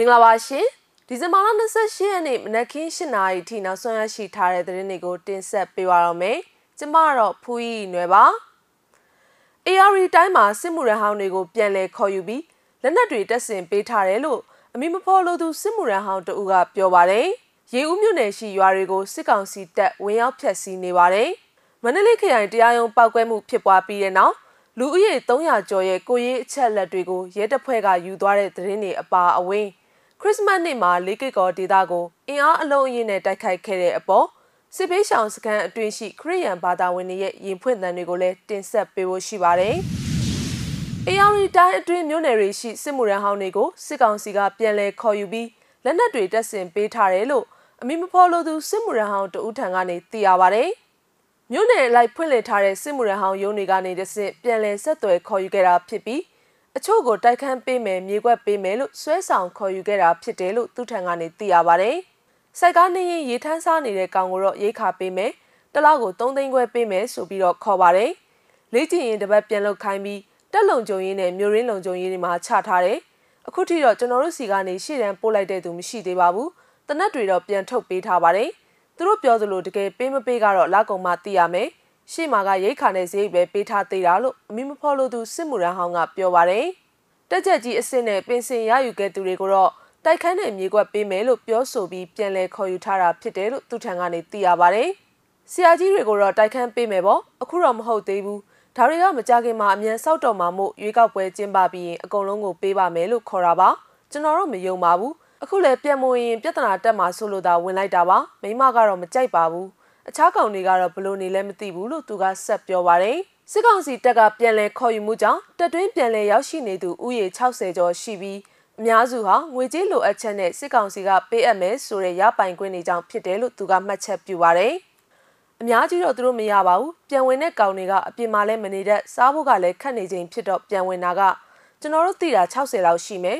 မင်္ဂလာပါရှင်ဒီဇင်ဘာလ28ရက်နေ့မနက်ခင်း7:00နာရီထိနောက်ဆုံးရရှိထားတဲ့သတင်းတွေကိုတင်ဆက်ပေးပါရမယ်ကျမတော့ဖူးရီနွယ်ပါ AR တိုင်းမှာစစ်မှုရဟောင်းတွေကိုပြန်လည်ခေါ်ယူပြီးလက်နက်တွေတက်ဆင်ပေးထားတယ်လို့အမိမဖော်လို့သူစစ်မှုရဟောင်းတဦးကပြောပါတယ်ရေဦးမြို့နယ်ရှိရွာတွေကိုစစ်ကောင်စီတပ်ဝင်ရောက်ဖျက်ဆီးနေပါတယ်မန္တလေးခရိုင်တရားရုံးပောက်ကွဲမှုဖြစ်ပွားပြီးတဲ့နောက်လူဦးရေ300ကျော်ရဲ့ကိုရေးအချက်လက်တွေကိုရဲတပ်ဖွဲ့ကယူသွားတဲ့သတင်းတွေအပါအဝင် ခရစ်စမတ်နေ့မှာလေးကိကောဒေသကိုအင်အားအလုံးအင်းနဲ့တိုက်ခိုက်ခဲ့တဲ့အပေါ်စစ်ပေးရှောင်စခန်းအတွင်းရှိခရစ်ယာန်ဘာသာဝင်တွေရဲ့ရင်ဖွင့်သံတွေကိုလည်းတင်ဆက်ပေးဖို့ရှိပါတယ်။ AR တိုင်းအတွင်းမြို့နယ်တွေရှိစစ်မှုရန်ဟောင်းတွေကိုစစ်ကောင်စီကပြန်လည်ခေါ်ယူပြီးလက်နက်တွေတပ်ဆင်ပေးထားတယ်လို့အမိမဖော်လို့သူစစ်မှုရန်ဟောင်းတဦးထံကနေသိရပါတယ်။မြို့နယ်လိုက်ဖွင့်လှစ်ထားတဲ့စစ်မှုရဟောင်းရုံးတွေကနေတဆင့်ပြန်လည်ဆက်သွယ်ခေါ်ယူခဲ့တာဖြစ်ပြီး အချို့ကိုတိုက်ခန်းပေးမယ်မြေကွက်ပေးမယ်လို့ဆွဲဆောင်ခေါ်ယူခဲ့တာဖြစ်တယ်လို့သူထံကနေသိရပါတယ်။စိုက်ကားနေရင်ရေထမ်းစားနေတဲ့ကောင်ကိုတော့ရိတ်ခါပေးမယ်။တလောက်ကို3သိန်းခွဲပေးမယ်ဆိုပြီးတော့ခေါ်ပါတယ်။လေ့ကျင့်ရင်တပတ်ပြန်လုပ်ခိုင်းပြီးတက်လုံကြုံရင်းနဲ့မြို့ရင်းလုံကြုံရင်းတွေမှာချထားတယ်။အခုထိတော့ကျွန်တော်တို့စီကနေရှေ့တန်းပို့လိုက်တဲ့သူမရှိသေးပါဘူး။တနက်တွေတော့ပြန်ထုတ်ပေးထားပါတယ်။သူတို့ပြောသလိုတကယ်ပေးမပေးကတော့လက်ကုံမှသိရမယ် ရှေ့မှာကရိတ်ခါနဲ့ဈေးပဲပေးထားသေးတာလို့အမိမဖော်လို့သူစစ်မှုရန်ဟောင်းကပြောပါတယ်တက်ကြက်ကြီးအစ်စ်နဲ့ပင်စင်ရယူခဲ့သူတွေကိုတော့တိုက်ခန်းနဲ့မြေကွက်ပေးမယ်လို့ပြောဆိုပြီးပြန်လည်ခေါ်ယူထားတာဖြစ်တယ်လို့သူထံကနေသိရပါတယ်ဆရာကြီးတွေကိုတော့တိုက်ခန်းပေးမယ်ပေါ့အခုတော့မဟုတ်သေးဘူးဒါတွေကမကြခင်မှာအမြန်စောက်တော်မှာမို့ရွေးကောက်ပွဲကျင်းပပြီးရင်အကုန်လုံးကိုပေးပါမယ်လို့ခေါ်တာပါကျွန်တော်တော့မယုံပါဘူးအခုလည်းပြန်မဝင်ရင်ပြဿနာတက်မှာဆိုလို့သာဝင်လိုက်တာပါမိမကတော့မကြိုက်ပါဘူး အခြားကောင်တွေကတော့ဘလို့နေလဲမသိဘူးလို့သူကဆက်ပြောပါတယ်စစ်ကောင်စီတပ်ကပြန်လည်ခေါ်ယူမှုကြောင့်တပ်တွင်းပြန်လည်ရောက်ရှိနေသူဥယေ60ကျော်ရှိပြီးအများစုဟာငွေကြေးလိုအပ်ချက်နဲ့စစ်ကောင်စီကပေးအပ်မယ်ဆိုတဲ့ရပိုင်ခွင့်တွေကြောင့်ဖြစ်တယ်လို့သူကမှတ်ချက်ပြုပါတယ်အများကြီးတော့သူတို့မရပါဘူးပြန်ဝင်တဲ့ကောင်တွေကအပြင်မှာလည်းမနေတတ်စားဖို့ကလည်းခက်နေချိန်ဖြစ်တော့ပြန်ဝင်တာကကျွန်တော်တို့သိတာ60လောက်ရှိမယ်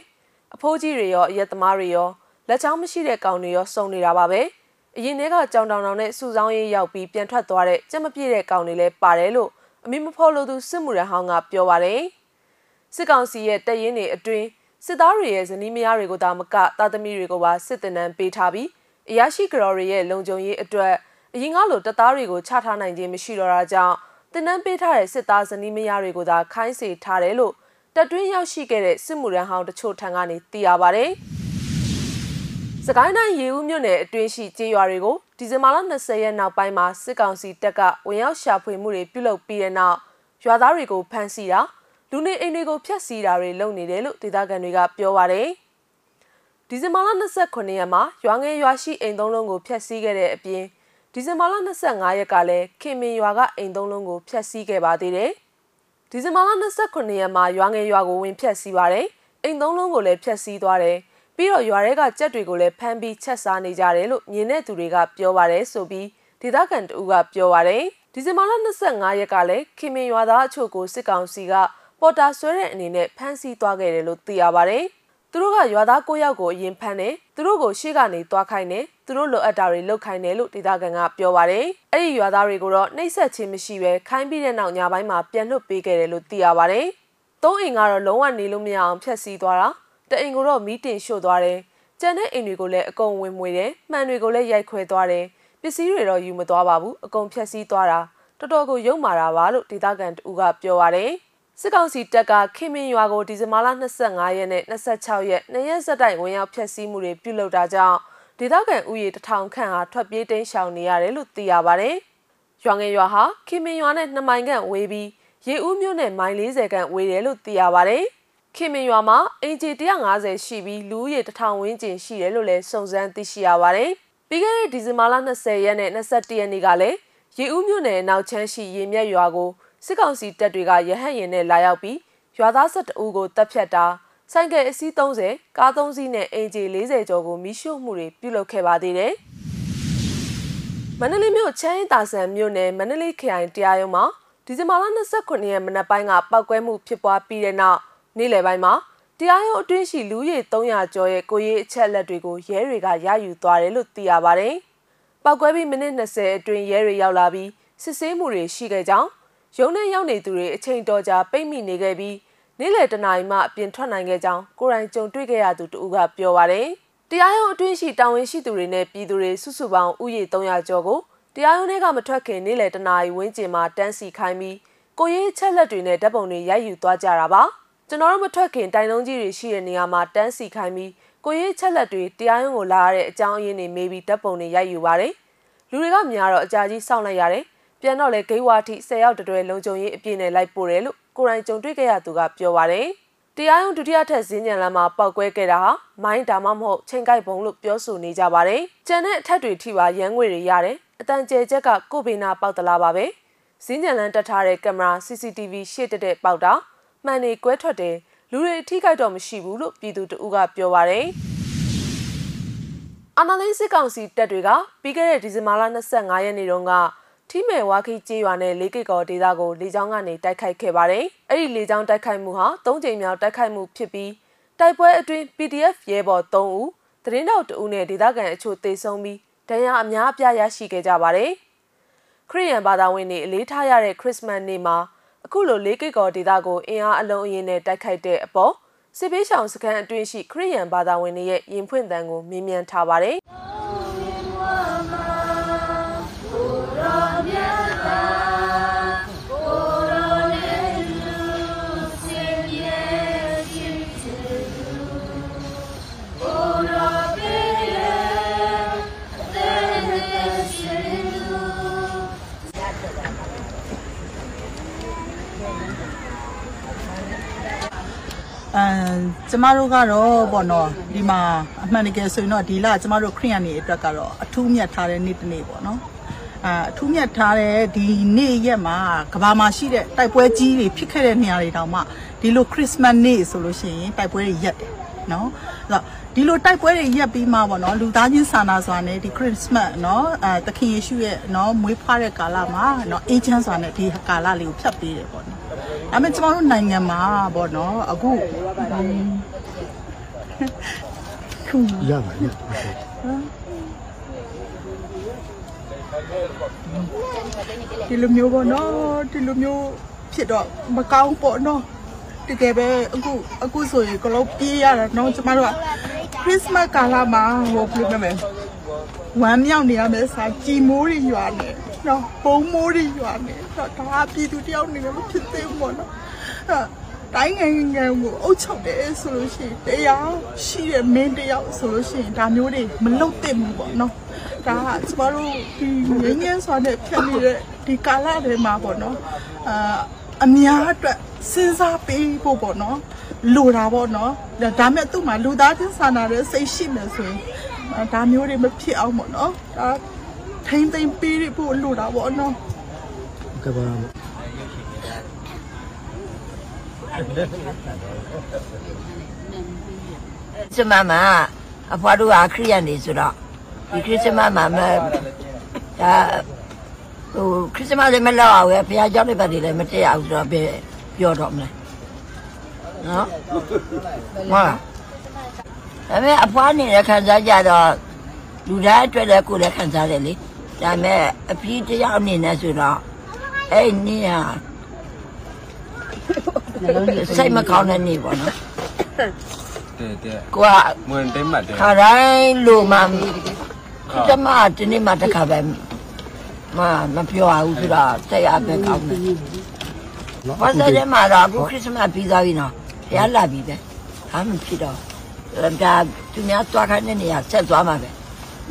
အဖိုးကြီးတွေရောအရက်သမားတွေရောလက်ချောင်းမရှိတဲ့ကောင်တွေရောစုံနေတာပါပဲ အရင်တည်းကကြောင်တောင်တောင်နဲ့စူဆောင်းရေးရောက်ပြီးပြန်ထွက်သွားတဲ့ကြက်မပြည့်တဲ့ကောင်တွေလည်းပါတယ်လို့အမိမဖော်လို့သူစစ်မှုရဟောင်းကပြောပါတယ်စစ်ကောင်စီရဲ့တပ်ရင်းတွေအတွင်းစစ်သားတွေရဲ့ဇနီးမယားတွေကိုသာမကသားသမီးတွေကိုပါစစ်တပ်နန်းပေးထားပြီးအရာရှိကတော်တွေရဲ့လုံခြုံရေးအတွက်အရင်ကလိုတပ်သားတွေကိုချထားနိုင်ခြင်းမရှိတော့တာကြောင့်တင်နန်းပေးထားတဲ့စစ်သားဇနီးမယားတွေကိုသာခိုင်းစေထားတယ်လို့တက်တွင်းရောက်ရှိခဲ့တဲ့စစ်မှုရန်ဟောင်းတချို့ထံကနေသိရပါဗျ။ စကိုင်းတိုင်းရေဦးမြို့နယ်အတွင်းရှိကျေးရွာတွေကိုဒီဇင်ဘာလ20ရက်နောက်ပိုင်းမှာစစ်ကောင်စီတပ်ကဝင်ရောက်ရှာဖွေမှုတွေပြုလုပ်ပြီးတဲ့နောက်ရွာသားတွေကိုဖမ်းဆီးတာလူနေအိမ်တွေကိုဖျက်ဆီးတာတွေလုပ်နေတယ်လို့ဒေသခံတွေကပြောပါတယ်။ဒီဇင်ဘာလ29ရက်မှာရွာငယ်ရွာရှိအိမ်သုံးလုံးကိုဖျက်ဆီးခဲ့တဲ့အပြင်ဒီဇင်ဘာလ25ရက်ကလည်းခင်မင်ရွာကအိမ်သုံးလုံးကိုဖျက်ဆီးခဲ့ပါသေးတယ်။ဒီဇင်ဘာလ29ရက်မှာရွာငယ်ရွာကိုဝင်ဖြတ်စီးပါတယ်။အိမ်သုံးလုံးကိုလည်းဖြတ်စီးသွားတယ်။ ပြီးတော့ရွာတွေကကြက်တွေကိုလည်းဖမ်းပြီးချက်စားနေကြတယ်လို့မြင်တဲ့သူတွေကပြောပါတယ်ဆိုပြီးဒေသခံတဦးကပြောပါတယ်။ဒီဇင်ဘာလ25ရက်ကလည်းခင်မင်ရွာသားအချို့ကိုစစ်ကောင်စီကပေါ်တာဆွဲတဲ့အနေနဲ့ဖမ်းဆီးသွားခဲ့တယ်လို့သိရပါတယ်။သူတို့ကရွာသား၉ယောက်ကိုအရင်ဖမ်းတယ်သူတို့ကိုရှေ့ကနေတွားခိုင်းတယ်သူတို့လိုအပ်တာတွေလုပ်ခိုင်းတယ်လို့ဒေသခံကပြောပါတယ်အဲ့ဒီရွာသားတွေကိုတော့နှိပ်စက်ခြင်းမရှိဘဲခိုင်းပြီးတဲ့နောက်ညပိုင်းမှာပြန်လွတ်ပေးခဲ့တယ်လို့သိရပါတယ်သုံးအိမ်ကတော့လုံးဝနေလို့မရအောင်ဖျက်ဆီးသွားတာ တအိမ်ကိုတော့မီးတင်ရှို့သွားတယ်ကျန်တဲ့အိမ်တွေကိုလည်းအကုန်ဝင်မွေတယ်မှန်တွေကိုလည်းရိုက်ခွဲသွားတယ်ပစ္စည်းတွေတော့ယူမသွားပါဘူးအကုန်ဖျက်ဆီးသွားတာတော်တော်ကိုရုံမာတာပါလို့ဒေသခံတူကပြောပါတယ်စစ်ကောင်စီတပ်ကခင်မင်ရွာကိုဒီဇင်ဘာလ25ရက်နဲ့26ရက်နှစ်ရက်ဆက်တိုက်ဝင်ရောက်ဖျက်ဆီးမှုတွေပြုလုပ်တာကြောင့်ဒေသခံဥယေတထောင်ခန့်ဟာထွက်ပြေးတိမ်းရှောင်နေရတယ်လို့သိရပါတယ်။ရွာငယ်ရွာဟာခင်မင်ရွာနဲ့2မိုင်ခန့်ဝေးပြီးရေဦးမြို့နဲ့မိုင်40ခန့်ဝေးတယ်လို့သိရပါတယ်။ ခင်မင်ရွာမှာအင်ဂျီ150ရှိပြီးလူဦးရေတထောင်ဝန်းကျင်ရှိတယ်လို့လည်းစုံစမ်းသိရှိရပါတယ်။ပြီးခဲ့တဲ့ဒီဇင်ဘာလ20ရက်နဲ့21ရက်နေ့ကလည်းရေဦးမြို့နယ်နောက်ချမ်းရှိရေမြက်ရွာကိုစစ်ကောင်စီတပ်တွေကရဟတ်ရင်နဲ့လာရောက်ပြီးရွာသား12ဦးကိုတပ်ဖြတ်တာဆိုင်ကယ်အစီး30ကား3စီးနဲ့အင်ဂျီ40ကျော်ကိုမိရှို့မှုတွေပြုလုပ်ခဲ့ပါသေးတယ်။မန္တလေးမြို့ချမ်းရင်တာဆန်မြို့နယ်မန္တလေးခရိုင်တရားရုံးမှာဒီဇင်ဘာလ29ရက်မနက်ပိုင်းကပောက်ကွဲမှုဖြစ်ပွားပြီးတဲ့နောက် နေ့လယ်ပိုင်းမှာတရားရုံးအတွင်းရှိလူရည်300ကျော်ရဲ့ကိုရေးအချက်လက်တွေကိုရဲတွေကရယူသွားတယ်လို့သိရပါတယ်။ပောက်ကွဲပြီးမိနစ်20အတွင်းရဲတွေရောက်လာပြီးစစ်ဆေးမှုတွေရှိခဲ့ကြောင်းရုံးထဲရောက်နေသူတွေအချိန်တော်ကြာပိတ်မိနေခဲ့ပြီးနေ့လယ်တနာရီမှအပြင်ထွက်နိုင်ခဲ့ကြောင်းကိုရိုင်းကြုံတွေ့ခဲ့ရသူတူကပြောပါတယ်။တရားရုံးအတွင်းရှိတာဝန်ရှိသူတွေနဲ့ပြည်သူတွေစုစုပေါင်းဥယေ300ကျော်ကိုတရားရုံးထဲကမထွက်ခင်နေ့လယ်တနာရီဝန်းကျင်မှာတန်းစီခိုင်းပြီးကိုရေးချက်လက်တွေနဲ့ဓာတ်ပုံတွေရိုက်ယူသွားကြတာပါ။ ကျွန်တော်တို့မထွက်ခင်တိုင်လုံးကြီးတွေရှိတဲ့နေရာမှာတန်းစီခိုင်းပြီးကိုရေးချက်လက်တွေတရားရုံးကိုလာရတဲ့အကြောင်းအရင်းတွေမေးပြီးဓာတ်ပုံတွေရိုက်ယူပါတယ်။လူတွေကများတော့အကြာကြီးစောင့်လိုက်ရတယ်။ပြန်တော့လေဂိတ်ဝါထိ10ရောက်တတွဲလုံခြုံရေးအပြည့်နဲ့လိုက်ပို့တယ်လို့ကိုရိုင်းကြုံတွေ့ခဲ့ရသူကပြောပါတယ်။တရားရုံးဒုတိယထက်ဈဉ္ဉံလမ်းမှာပောက်ကွဲခဲ့တာဟာမိုင်းဒါမှမဟုတ်ချိန်ကိုက်ပုံလို့ပြောဆိုနေကြပါတယ်။ကျန်တဲ့အထက်တွေထိပါရန်ငွေတွေရတယ်။အတန်ကျဲချက်ကကိုဘေနာပေါက်တလားပါပဲ။ဈဉ္ဉံလမ်းတက်ထားတဲ့ကင်မရာ CCTV ရှေ့တက်တဲ့ပေါက်တာ မှန်နေကွဲထွက်တယ်လူတွေအထိခိုက်တော့မရှိဘူးလို့ပြည်သူတအုပ်ကပြောပါတယ်။အာနာသိန်းစစ်ကောင်စီတပ်တွေကပြီးခဲ့တဲ့ဒီဇင်ဘာလ25ရက်နေ့တုန်းကထီးမယ်ဝါခီကျေးရွာနဲ့လေးကိတ်ကော်ဒေသကိုလေကြောင်းကနေတိုက်ခိုက်ခဲ့ပါတယ်။အဲ့ဒီလေကြောင်းတိုက်ခိုက်မှုဟာ၃ကြိမ်မြောက်တိုက်ခိုက်မှုဖြစ်ပြီးတိုက်ပွဲအတွင်း PDF ရဲဘော်3ဦးသတင်းတောက်2ဦးနဲ့ဒေသခံအချို့သေဆုံးပြီးဒဏ်ရာအများအပြားရရှိခဲ့ကြပါတယ်။ခရစ်ယာန်ဘာသာဝင်တွေအလေးထားရတဲ့ခရစ်စမတ်နေ့မှာ အခုလိုလေးကိတ်ကော်ဒေသကိုအင်အားအလုံးအရင်နဲ့တိုက်ခိုက်တဲ့အပေါ်စစ်ပေးရှောင်စခန်းအတွင်းရှိခရစ်ယာန်ဘာသာဝင်တွေရဲ့ရင်ဖွင့်တန်ကိုမြင်မြန်ထားပါတယ်။ အဲကျမတို့ကတော့ပေါ့နော်ဒီမှာအမှန်တကယ်ဆိုရင်တော့ဒီလကျမတို့ခရိယန်နေအတွက်ကတော့အထူးမြတ်ထားတဲ့နေ့တစ်နေ့ပေါ့နော်အာအထူးမြတ်ထားတဲ့ဒီနေ့ရက်မှာကဘာမှာရှိတဲ့တိုက်ပွဲကြီးတွေဖြစ်ခဲ့တဲ့နေရာတွေတောင်မှဒီလိုခရစ်စမတ်နေ့ဆိုလို့ရှိရင်တိုက်ပွဲတွေရက်တယ်နော်အဲ့တော့ဒီလိုတိုက်ပွဲတွေရက်ပြီးမှပေါ့နော်လူသားချင်းစာနာစွာနဲ့ဒီခရစ်စမတ်နော်အဲသခင်ယေရှုရဲ့နော်မွေးဖွားတဲ့ကာလမှာနော်အေးချမ်းစွာနဲ့ဒီကာလလေးကိုဖြတ်ပေးတယ်ပေါ့နော် ဒါပေမဲ့ကျမတို့နိုင်ငံမှာပေါ့နော်အခုခုရပါရဒီလိုမျိုးပေါ့နော်ဒီလိုမျိုးဖြစ်တော့မကောင်းပေါ့နော်တကယ်ပဲအခုအခုဆိုရင်ကလုံးပြေးရတာနော်ကျမတို့ကခရစ်စမတ်ကာလမှာဟိုပြမယ်ဝမ်းမြောက်နေရမယ်စာကြည်မိုးတွေရွာနေ နော်ပုံမိုးတွေရွာနေတော့ဒါပြည်သူတယောက်နေလည်းမဖြစ်သေးဘူးပေါ့နော်အဲ့တိုင်းငယ်ငယ်ကိုအုပ်ချုပ်တယ်ဆိုလို့ရှိရင်တရားရှိတဲ့မင်းတယောက်ဆိုလို့ရှိရင်ဒါမျိုးတွေမလုပ်သင့်ဘူးပေါ့နော်ဒါကကျမတို့ဒီငင်းငင်းစွာနဲ့ဖြတ်နေတဲ့ဒီကာလတွေမှာပေါ့နော်အာအများအတွက်စဉ်းစားပေးဖို့ပေါ့နော်လိုတာပေါ့နော်ဒါဒါမဲ့သူ့မှာလူသားချင်းစာနာတဲ့စိတ်ရှိနေဆိုရင်အာဒါမျိုးတွေမဖြစ်အောင်ပေါ့နော်ဒါ ထိမ့်သိမ့်ပေးဖို့လိုတာပေါ့နော်ကဘာခရစ်စမတ်မှာအဖွားတို့ဟာခရိယန်နေဆိုတော့ဒီခရစ်စမတ်မှာမဒါဟိုခရစ်စမတ်လည်းမလောက်အောင်ပဲဘုရားကျောင်းတွေပတ်တွေလည်းမတက်အောင်ဆိုတော့ပဲပြောတော့မလဲနော်ဟုတ်လားဒါပေမဲ့အဖွားနေတဲ့ခံစားကြတော့လူသားအတွက်လည်းကိုယ်လည်းခံစားတယ်လေ ဒါပေမဲ့အဖေတယောက်အနေနဲ့ဆိုတော့အဲ့ဒီနေ့ဟာစိတ်မကောင်းတဲ့နေ့ပေါ့နော်တဲ့တဲ့ကိုကမွန်တိတ်မှတ်တယ်ခါတိုင်းလိုမှတမဒီနေ့မှတစ်ခါပဲမမပြောအောင်ဆိုတော့တရားပဲကောင်းတယ်။ဘာသာရေးမှာတော့အခုခရစ်မတ်ပြီးသွားပြီနော်။ဘုရားလာပြီပဲ။ဟာမဖြစ်တော့ဒါသူများသွားခိုင်းတဲ့နေရာဆက်သွားမှာပဲ။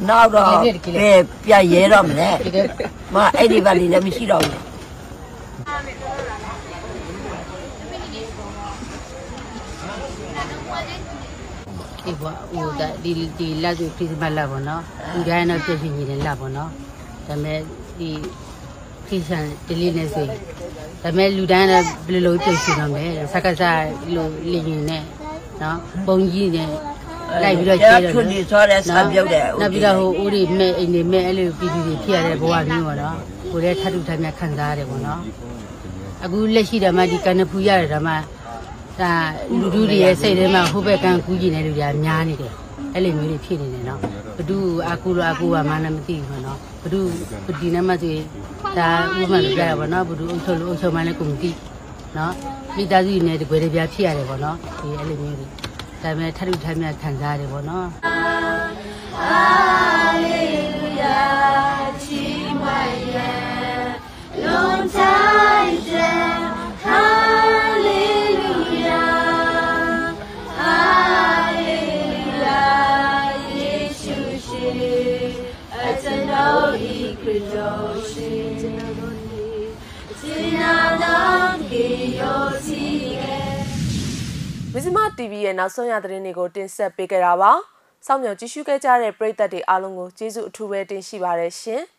နောက်တော့ပဲပြရဲတော့မလဲ။မအဲ့ဒီပါလီလည်းမရှိတော့ဘူးဒီဘောဟိုဒါဒီဒီလက်ဆိုခရစ်မတ်လာပေါ့နော်ဒီတိုင်းတော့ပြည့်ပြည့်ညီတယ်လာပေါ့နော်ဒါပေမဲ့ဒီခရစ်ယာန်ဒီလေးနဲ့ဆိုရင်ဒါပေမဲ့လူတိုင်းလည်းဘယ်လိုလုပ်ပြည့်စုံတော့မယ်စက္ကစလိုလင်းရင်နဲ့နော်ပုံကြီးနဲ့ လိုက်ပြီးတော့ကျဲတယ်ထွန်းနေစောတဲ့ဆာပြုတ်တယ်နောက်ပြီးတော့ဟိုဦးတွေမဲ့အိမ်တွေမဲ့အဲ့လိုပြည်သူတွေဖြစ်ရတဲ့ဘဝမျိုးပေါ့နော်ကိုယ်လည်းထပ်ထူထပ်မြတ်ခံစားရတယ်ပေါ့နော်အခုလက်ရှိတော့မှဒီကနဖူရတယ်ဒါမှဒါလူလူတွေရဲ့စိတ်ထဲမှာဟိုဘက်ကန်ကူးကြည့်နေလူတွေကများနေတယ်အဲ့လိုမျိုးတွေဖြစ်နေတယ်နော်ဘဒုအကူရအကူကမှလည်းမသိဘူးပေါ့နော်ဘဒုဒီနေ့မှဆိုရင်ဒါဥပမာလိုပြရပါတော့ဘဒုအုပ်ချုပ်လို့အုပ်ချုပ်မှလည်းကိုမသိနော်မိသားစုနဲ့တကွဲတပြားဖြစ်ရတယ်ပေါ့နော်ဒီအဲ့လိုမျိုးတွေ ဒါပေမဲ့ထပ်ထူထပ်မြတ်ခံစားရတယ်ပေါ့နော် မဇ္ဈိမ TV ရဲ့နောက်ဆုံးရသတင်းတွေကိုတင်ဆက်ပေးကြတာပါ။စောင့်မျှော်ကြည့်ရှုခဲ့ကြတဲ့ပရိသတ်တွေအားလုံးကိုကျေးဇူးအထူးပဲတင်ရှိပါတယ်ရှင်။